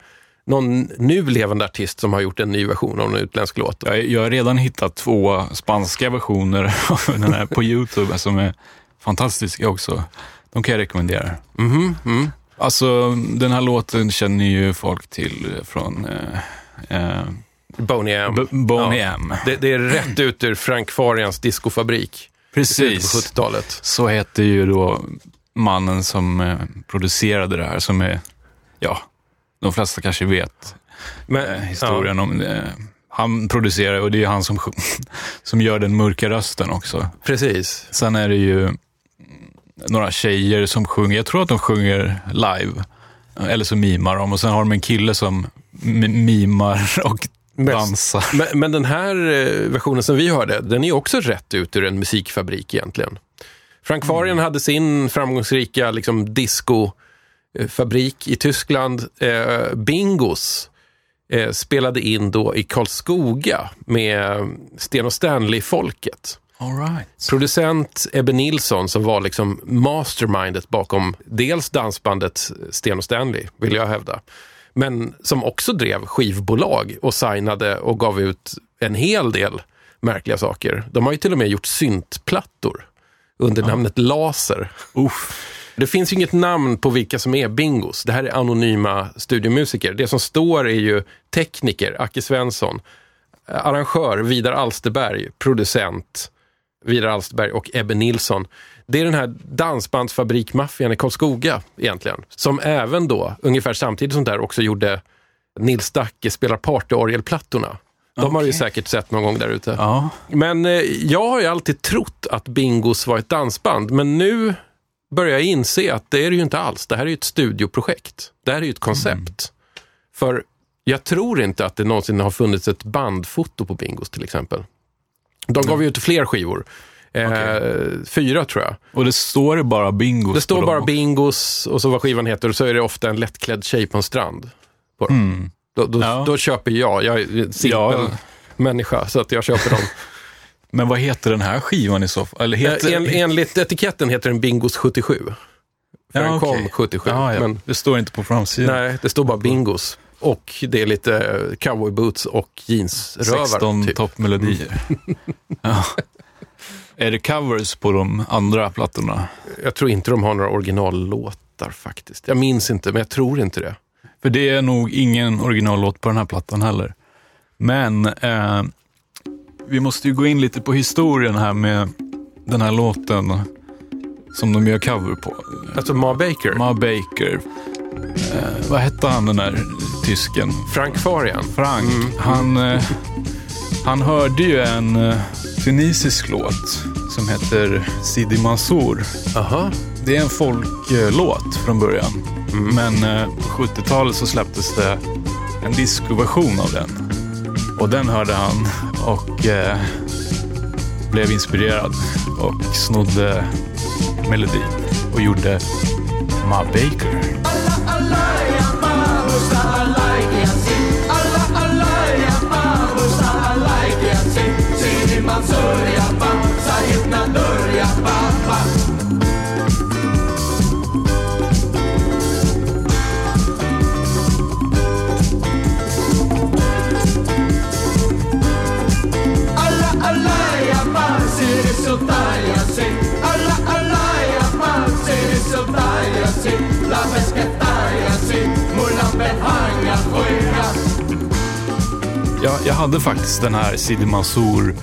någon nu levande artist som har gjort en ny version av en utländsk låt. jag, jag har redan hittat två spanska versioner av den här på YouTube som är fantastiska också. De kan jag rekommendera. Mhm, mm. Alltså, den här låten känner ju folk till från eh, eh, Boney M. B- Boney Ja. M. Det, det är rätt ut ur Frank Farians discofabrik. Precis. På 70-talet. Så heter ju då mannen som eh, producerade det här, som är, ja, de flesta kanske vet Men, eh, historien om det. han producerar och det är han som, [laughs] som gör den mörka rösten också. Precis. Sen är det ju några tjejer som sjunger, jag tror att de sjunger live. Eller så mimar de och sen har de en kille som mimar och dansar. Men, men den här eh, versionen som vi hörde, den är också rätt ut ur en musikfabrik egentligen. Frank Farian hade sin framgångsrika liksom, discofabrik i Tyskland. Eh, Bingos eh, spelade in då i Karlskoga med Sten och Stanley-folket. Right. Producent Ebbe Nilsson som var liksom mastermindet bakom dels dansbandet Sten och Stanley, vill jag hävda. Men som också drev skivbolag och signade och gav ut en hel del märkliga saker. De har ju till och med gjort syntplattor under namnet Laser. Det finns ju inget namn på vilka som är bingos. Det här är anonyma studiomusiker. Det som står är ju tekniker, Acke Svensson, arrangör Vidar Alsterberg, producent Vidar Alsterberg och Ebbe Nilsson. Det är den här dansbandsfabrikmaffian i Karlskoga egentligen. Som även då, ungefär samtidigt som där, också gjorde Nils Dacke spelar partyorgelplattorna. De har du ju säkert sett någon gång där ute. Ja. Men eh, jag har ju alltid trott att Bingos var ett dansband, men nu börjar jag inse att det är det ju inte alls. Det här är ju ett studioprojekt. Det här är ju ett koncept. För jag tror inte att det någonsin har funnits ett bandfoto på Bingos till exempel. De gav ju ut fler skivor. Eh, Fyra tror jag. Och det står bara bingos Det står bara dem. Bingos och så vad skivan heter och så är det ofta en lättklädd tjej på en strand. På dem. Mm. Då, då, Ja. då köper jag, jag är en simpel Ja. människa, så att jag köper dem. [laughs] Men vad heter den här skivan i så fall? Eller heter... En, enligt etiketten heter den Bingos 77. För den kom okej. 77. Ja, ja. Men Det står inte på framsidan. nej, det står bara Bingos. Och det är lite eh, cowboyboots och jeansrövar. 16 typ. toppmelodier. ja. [laughs] Är det covers på de andra plattorna? Jag tror inte de har några originallåtar faktiskt. Jag minns inte, men jag tror inte det. För det är nog ingen originallåt på den här plattan heller. Men eh, vi måste ju gå in lite på historien här med den här låten som de gör cover på. Alltså Ma Baker, Ma Baker. Eh, vad hette han den där tysken? Frank Farian. Frank. Han, eh, han hörde ju en eh, tunisisk låt som heter Sidi Mansour. Aha. Det är en folklåt från början. Men eh, på 70-talet så släpptes det en discoversion av den. Och den hörde han och eh, blev inspirerad och snodde melodin och gjorde Ma Baker. Jag, hade faktiskt den här Sidi Mansour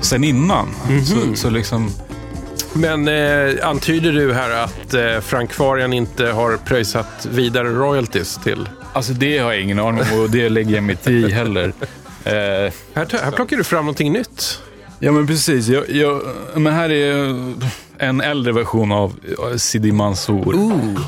sen innan. Så, så liksom, Men eh, antyder du här att eh, Frank Farian inte har pröjsat vidare royalties till? alltså det har jag ingen aning om och det lägger jag mig inte i heller. Eh, Här, här plockar du fram någonting nytt. Ja men precis. Jag, jag, men här är en äldre version av eh, Sidi Mansour. Alltså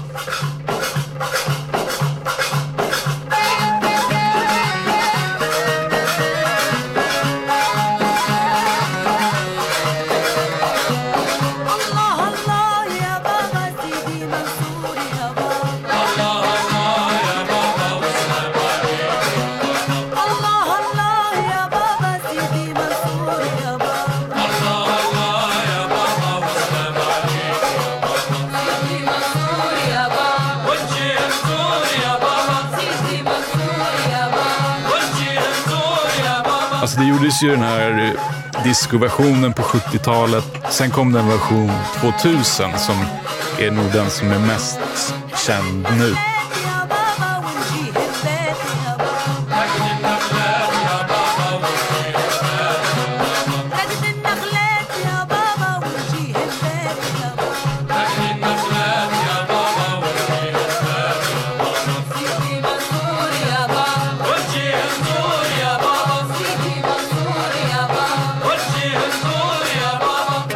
gjordes ju den här eh, discoversionen på 70-talet. Sen kom det en version 2000 som är nog den som är mest känd nu.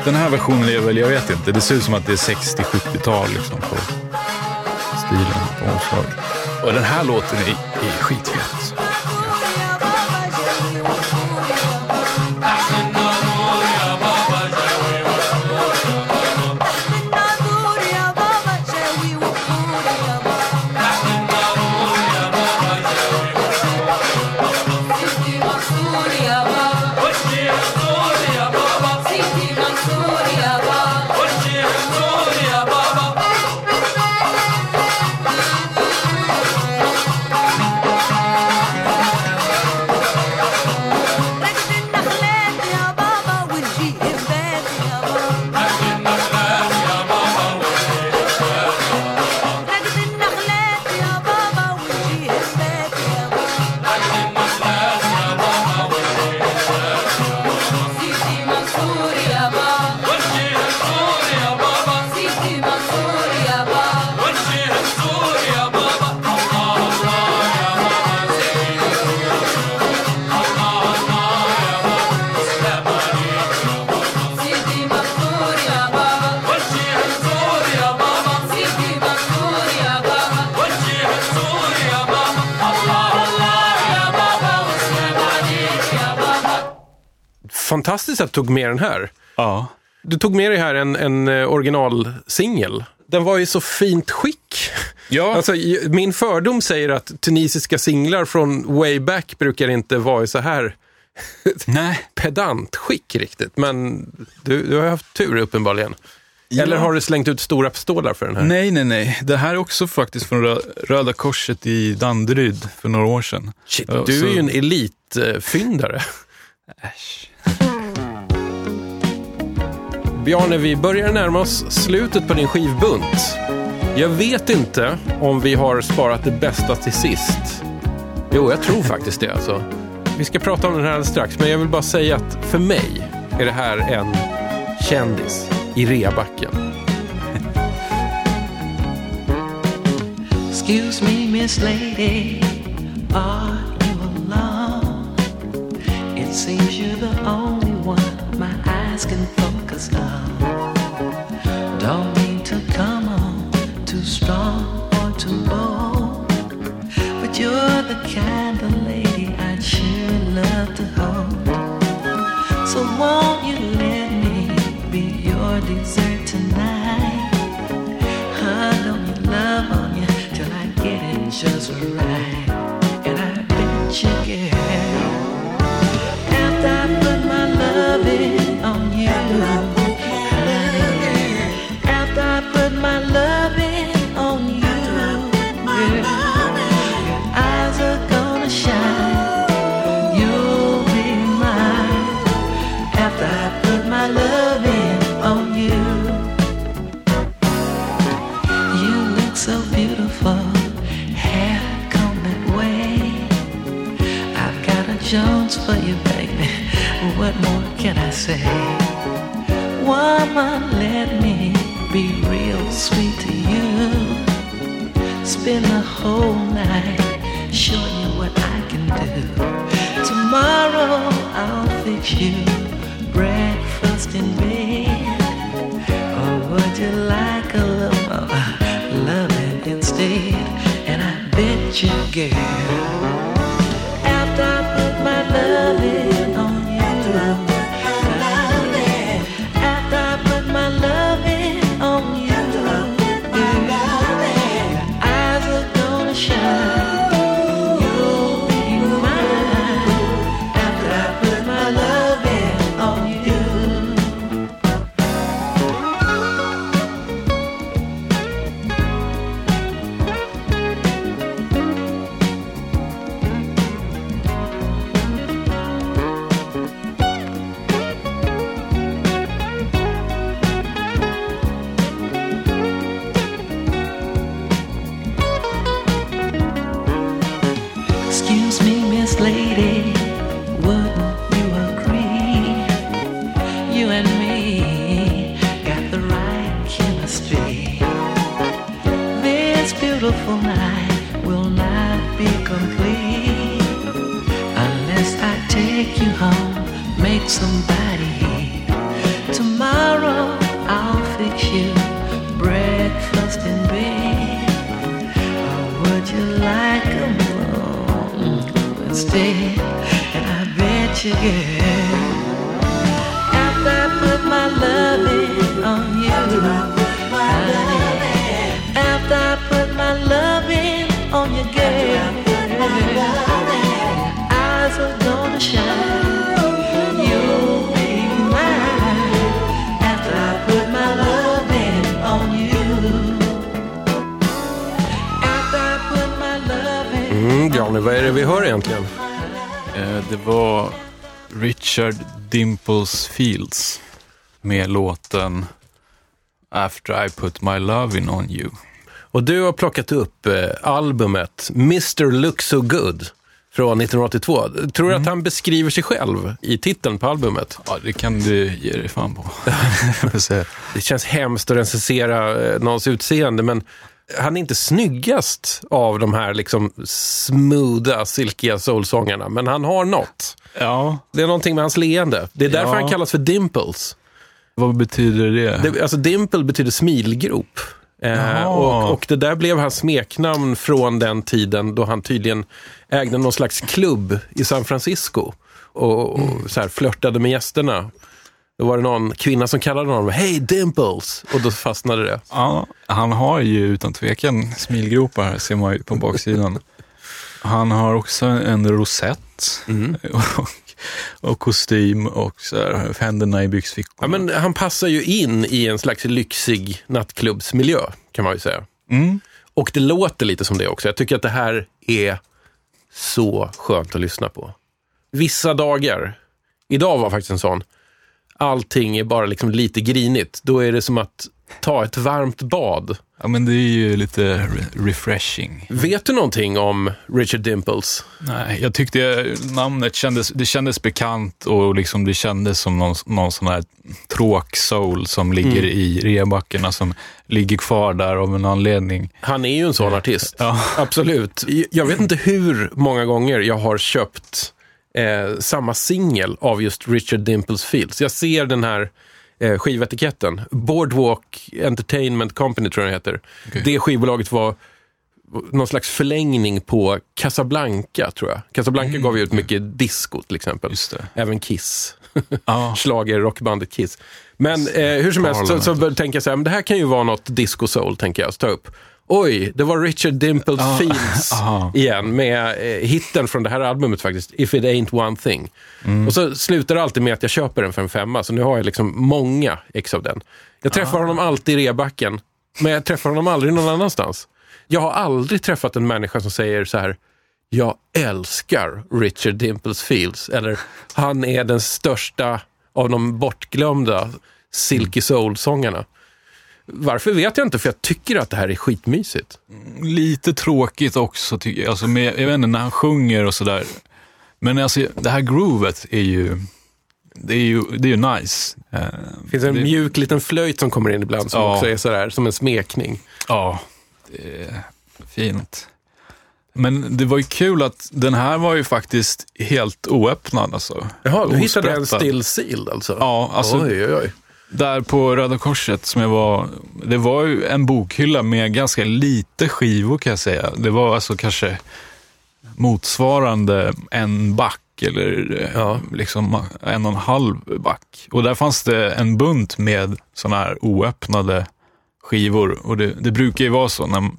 Den här versionen är väl, jag vet inte, det ser ut som att det är 60-70-tal liksom på stilen på omslaget. Och den här låten är, är skitfet. Alltså. Tog med den här. Ja. Du tog med dig här en, en eh, originalsingel. Den var i så fint skick. Ja. [laughs] Alltså, min fördom säger att tunisiska singlar från way back brukar inte vara i så här [laughs] Nej. pedantskick riktigt. Men du, du har haft tur uppenbarligen. Eller har du slängt ut stora pistoler för den här? Nej, nej, nej. Det här är också faktiskt från Rö- Röda Korset i Danderyd för några år sedan. Shit, Ja, du så- är ju en elitfyndare. Äsch. Bjarne, vi börjar närma oss slutet på din skivbunt. Jag vet inte om vi har sparat det bästa till sist. Jo, jag tror [laughs] faktiskt det alltså. Vi ska prata om den här alldeles strax, men jag vill bara säga att för mig är det här en kändis i reabacken. Excuse me, Miss Lady, are you alone? It seems you're the only one my eyes can focus on. Don't mean to come on too strong or too bold, but you're the kind of lady I'd sure love to hold. So won't you let me be your dessert tonight? Hug on your love on you till I get it just right. And I bet you, girl, can I say? Woman, let me be real sweet to you. Spend the whole night showing you what I can do. Tomorrow I'll fix you breakfast in bed. Or would you like a little loving instead? And I bet you, girl, Richard Dimples Fields med låten After I put my loving on you. Och du har plockat upp eh, albumet Mr. Look So Good från 1982. Tror du att han beskriver sig själv i titeln på albumet? Ja, det kan du ge dig fan på. [laughs] Det känns hemskt att recensera eh, någons utseende, men han är inte snyggast av de här liksom smootha, silkiga soulsångarna. Men han har något. Ja, Det är någonting med hans leende. Det är därför Ja. han kallas för Dimples. vad betyder det? Det, alltså dimple betyder smilgrop. Eh, och, och det där blev hans smeknamn från den tiden då han tydligen ägde någon slags klubb i San Francisco. Och, och Mm. så här flörtade med gästerna. Då var det någon kvinna som kallade honom Hej Dimples! Och då fastnade det. Ja, han har ju utan tvekan smilgropar, ser man ju på baksidan. Han har också en rosett och, och kostym och så här, händerna i Ja, byxfickorna. men han passar ju in i en slags lyxig nattklubbsmiljö, kan man ju säga. Mm. Och det låter lite som det också. Jag tycker att det här är så skönt att lyssna på. Vissa dagar, idag var faktiskt en sån, allting är bara liksom lite grinigt. Då är det som att ta ett varmt bad. Ja, men det är ju lite re- refreshing. Vet du någonting om Richard Dimples? Nej, jag tyckte namnet kändes, det kändes bekant och liksom det kändes som någon, någon sån här tråk-soul som ligger i rebackarna som ligger kvar där av en anledning. Han är ju en sån artist. Ja. Absolut. Jag vet inte hur många gånger jag har köpt eh, samma singel av just Richard Dimples Fields. Jag ser den här eh, skivetiketten. Boardwalk Entertainment Company tror jag den heter. Okej. Det skivbolaget var någon slags förlängning på Casablanca, tror jag. Casablanca gav ju ut mycket disco till exempel. Även Kiss. Ja. [laughs] Schlager, rockbandet Kiss. Men eh, hur som helst så, så tänker jag så här, men det här kan ju vara något disco soul, tänker jag. Så ta upp. Oj, det var Richard Dimples Ah, Fields [laughs] aha. igen med eh, hitten från det här albumet faktiskt, If it ain't one thing. Mm. Och så slutar det alltid med att jag köper den för en femma, så nu har jag liksom många ex av den. Jag träffar Ah. honom alltid i rebacken, men jag träffar honom aldrig någon annanstans. Jag har aldrig träffat en människa som säger så här, jag älskar Richard Dimples Fields, eller han är den största av de bortglömda Silky Soul-sångarna. Varför vet jag inte, för jag tycker att det här är skitmysigt. Lite tråkigt också, tycker jag. Alltså med, jag vet inte, när han sjunger och sådär. Men alltså, det här groovet är ju, det är ju, det är ju nice. Eh, Det finns en det- mjuk liten flöjt som kommer in ibland som Ja. också är sådär, som en smekning. Ja, det är fint. Men det var ju kul att den här var ju faktiskt helt oöppnad. Alltså. Jaha, du hittade en still sealed alltså? Ja, alltså Oj, oj, oj. Där på Röda Korset som jag var, det var ju en bokhylla med ganska lite skivor kan jag säga. Det var alltså kanske motsvarande en back eller Ja. liksom en och en halv back. Och där fanns det en bunt med sådana här oöppnade skivor. Och det, det brukar ju vara så när,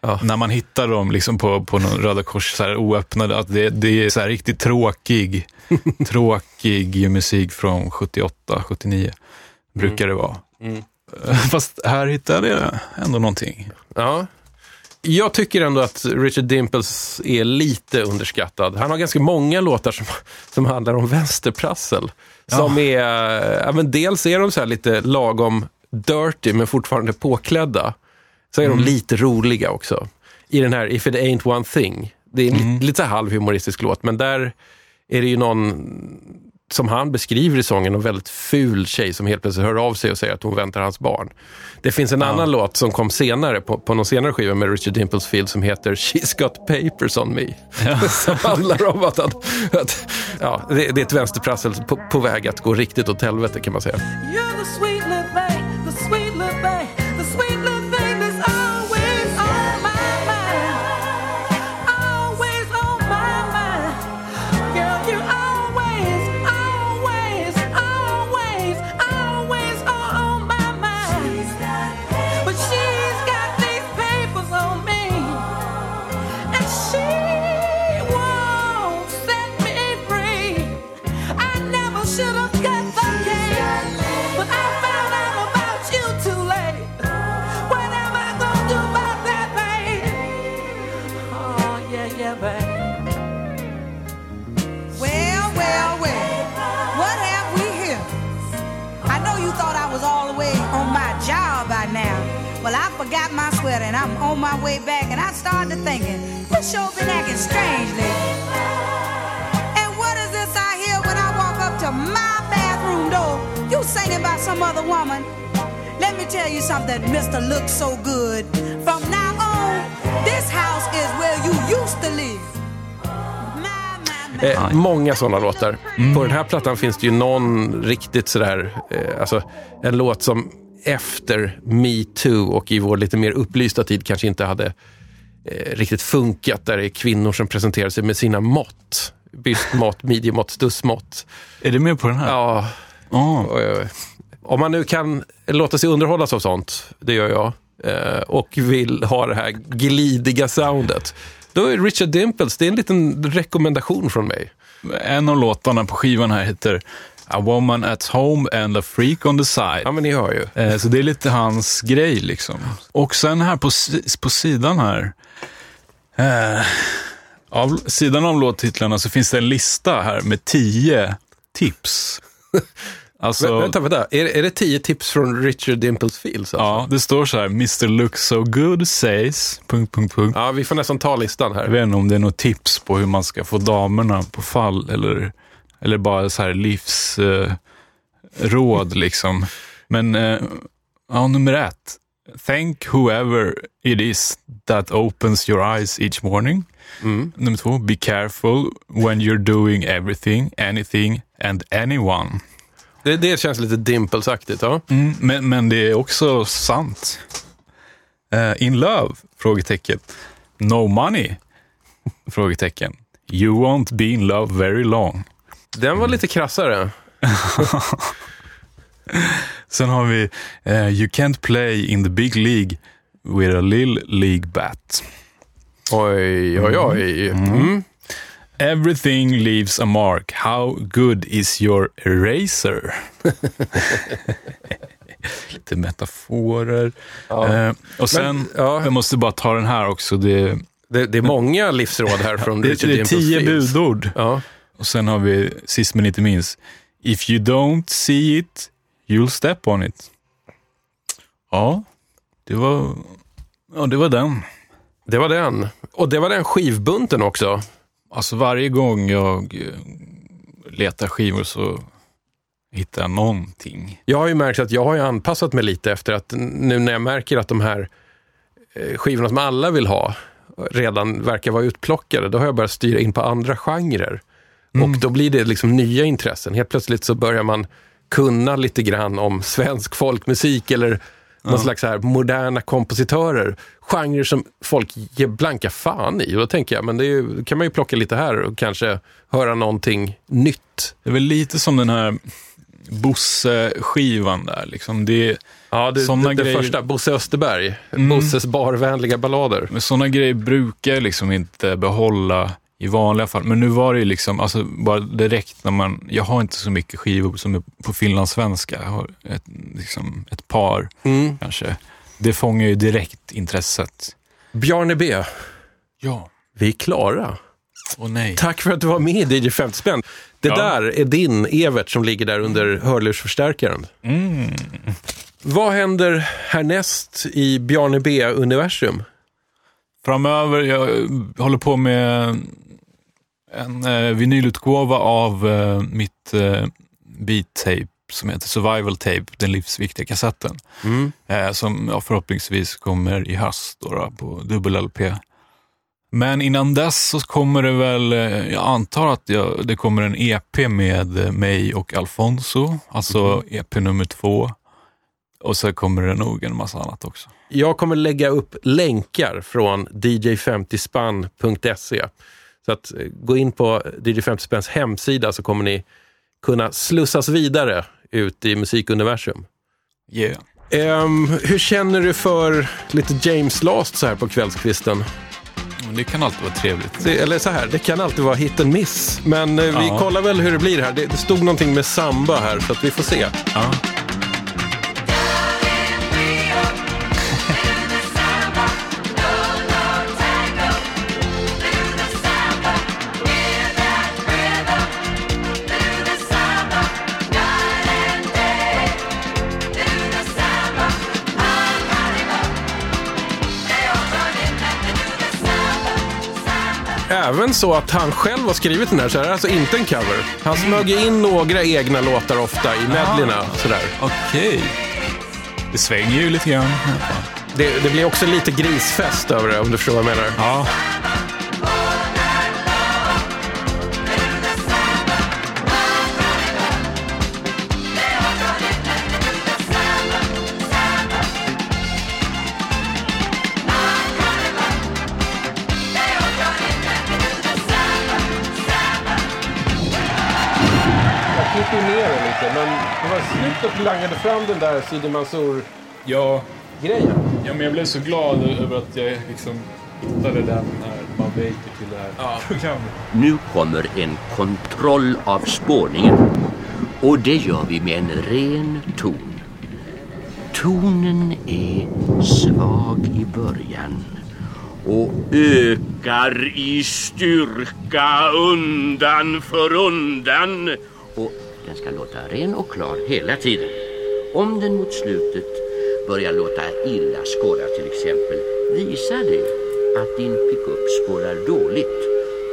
Ja. när man hittar dem liksom på, på någon Röda Kors så här oöppnade, att det, det är så här riktigt tråkig, [laughs] tråkig musik från 78, 79 brukar det vara. Mm. Fast här hittade jag ändå någonting. Ja. Jag tycker ändå att Richard Dimples är lite underskattad. Han har ganska många låtar som, som handlar om vänsterprassel. Som är, ja, men dels är de så här lite lagom dirty men fortfarande påklädda. Så är de lite roliga också. I den här If it ain't one thing. Det är en li- lite här halvhumoristisk låt, men där är det ju någon som han beskriver i sången, en väldigt ful tjej som helt plötsligt hör av sig och säger att hon väntar hans barn. Det finns en annan låt som kom senare, på, på någon senare skiva med Richard Dimples Field som heter She's got papers on me. [laughs] som handlar om att, han, att ja, det, det är ett vänsterprassel på, på väg att gå riktigt åt helvete kan man säga. Forgot my sweater and I'm on my way back and I started thinking, this show been acting strangely. And what is this I hear when I walk up to my bathroom door? You singing about some other woman. Let me tell you something, Mr. Looks So Good. From now on, this house is where you used to live. Eh, många sådana låtar. Mm. På den här plattan finns det ju någon riktigt sådär, eh, alltså en låt som efter Me Too och i vår lite mer upplysta tid kanske inte hade eh, riktigt funkat. Där det är kvinnor som presenterar sig med sina mått. Bystmått, [laughs] midjemått, stussmått. Är du med på den här? Ja. Eh, Om man nu kan låta sig underhållas av sånt, det gör jag, eh, och vill ha det här glidiga soundet, då är Richard Dimples, det är en liten rekommendation från mig. En av låtarna på skivan här heter A woman at home and a freak on the side. Ja, men ni hör ju. Eh, Så det är lite hans grej liksom. Och sen här på, på sidan här, eh, av sidan av låttitlarna så finns det en lista här med tio tips. [laughs] Alltså, Vä- vänta, vänta. Är, är det tio tips från Richard Dimples Fields? Alltså? Ja, det står så här, Mr Looks So Good says... Punkt, punkt, punkt. Ja, vi får nästan ta listan här. Jag vet inte om det är något tips på hur man ska få damerna på fall eller, eller bara så här livsråd eh, liksom. Men eh, ja, nummer ett. Thank whoever it is that opens your eyes each morning. Nummer två. Be careful when you're doing everything, anything and anyone. Det, det känns lite Dimples-aktigt. Ja. Mm, men, men det är också sant. Eh, in love? Frågetecken. No money? Frågetecken. You won't be in love very long. Den var lite krassare. [laughs] Sen har vi eh, You can't play in the big league with a little league bat. Oj, oj, oj. Mm. Everything leaves a mark. How good is your eraser? [laughs] Lite metaforer. Ja. Eh, och sen, Men, ja. jag måste bara ta den här också. Det, Det, det är många livsråd här från [laughs] det, Richard det är Dimples tio budord. Ja. Och sen har vi, sist men inte minst, If you don't see it, you'll step on it. Ja, det var, ja, det var den. Det var den. Och det var den skivbunten också. Alltså varje gång jag eh, letar skivor så hittar jag någonting. Jag har ju märkt att jag har ju anpassat mig lite efter att nu när jag märker att de här eh, skivorna som alla vill ha redan verkar vara utplockade, då har jag börjat styra in på andra genrer. Och då blir det liksom nya intressen. Helt plötsligt så börjar man kunna lite grann om svensk folkmusik eller någon Ja. slags här moderna kompositörer. Genrer som folk ger blanka fan i. Och då tänker jag, men det ju, kan man ju plocka lite här och kanske höra någonting nytt. Det är väl lite som den här Bosse-skivan där. Liksom. Det, Ja, det, såna det, det grejer- första, Bosse Österberg. Mm. Bosses barvänliga ballader. Men sådana grejer brukar liksom inte behålla i vanliga fall. Men nu var det ju liksom, alltså bara direkt när man, jag har inte så mycket skivor som är på finlandssvenska. Jag har ett, liksom ett par Mm. kanske. Det fångar ju direkt intresset. Bjarne B. Ja. Vi är klara. Åh nej. Tack för att du var med i DJ 50 spänn. Det Ja. där är din Evert som ligger där under hörlursförstärkaren. Mm. Vad händer härnäst i Bjarne B-universum? Framöver, jag håller på med en eh, vinylutgåva av eh, mitt eh, beat-tape som heter Survival Tape, den livsviktiga kassetten. Mm. Eh, som ja, förhoppningsvis kommer i höst då, då, på dubbel-LP. Men innan dess så kommer det väl, eh, jag antar att jag, det kommer en EP med eh, mig och Alfonso, alltså EP nummer två. Och så kommer det nog en massa annat också. Jag kommer lägga upp länkar från dj50spann.se. Så att eh, gå in på DJ 50 Spänns hemsida så kommer ni kunna slussas vidare ut i musikuniversum. Yeah. Ehm, hur känner du för lite James Last så här på kvällskvisten? Det kan alltid vara trevligt. Det, eller så här, det kan alltid vara hit and miss. Men eh, vi Ja. kollar väl hur det blir här. Det, det stod någonting med samba här, så att vi får se. Ja. Även så att han själv har skrivit den här, så det är alltså inte en cover. Han smög in några egna låtar ofta i medleyna. Sådär. Okej. Det svänger ju lite grann. Det, det blir också lite grisfest över det, om du förstår vad jag menar. Ja. Langade fram den där Sidi Mansour-grejen. Ja. ja, men jag blev så glad över att jag liksom hittade den här Man Baker till det här programmet. Nu kommer en kontroll av spårningen. Och det gör vi med en ren ton. Tonen är svag i början och ökar i styrka undan för undan. Och den ska låta ren och klar hela tiden. Om den mot slutet börjar låta illa skåra till exempel visar det att din pickup spårar dåligt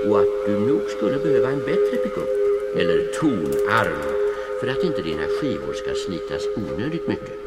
och att du nog skulle behöva en bättre pickup eller tonarm för att inte dina skivor ska slitas onödigt mycket.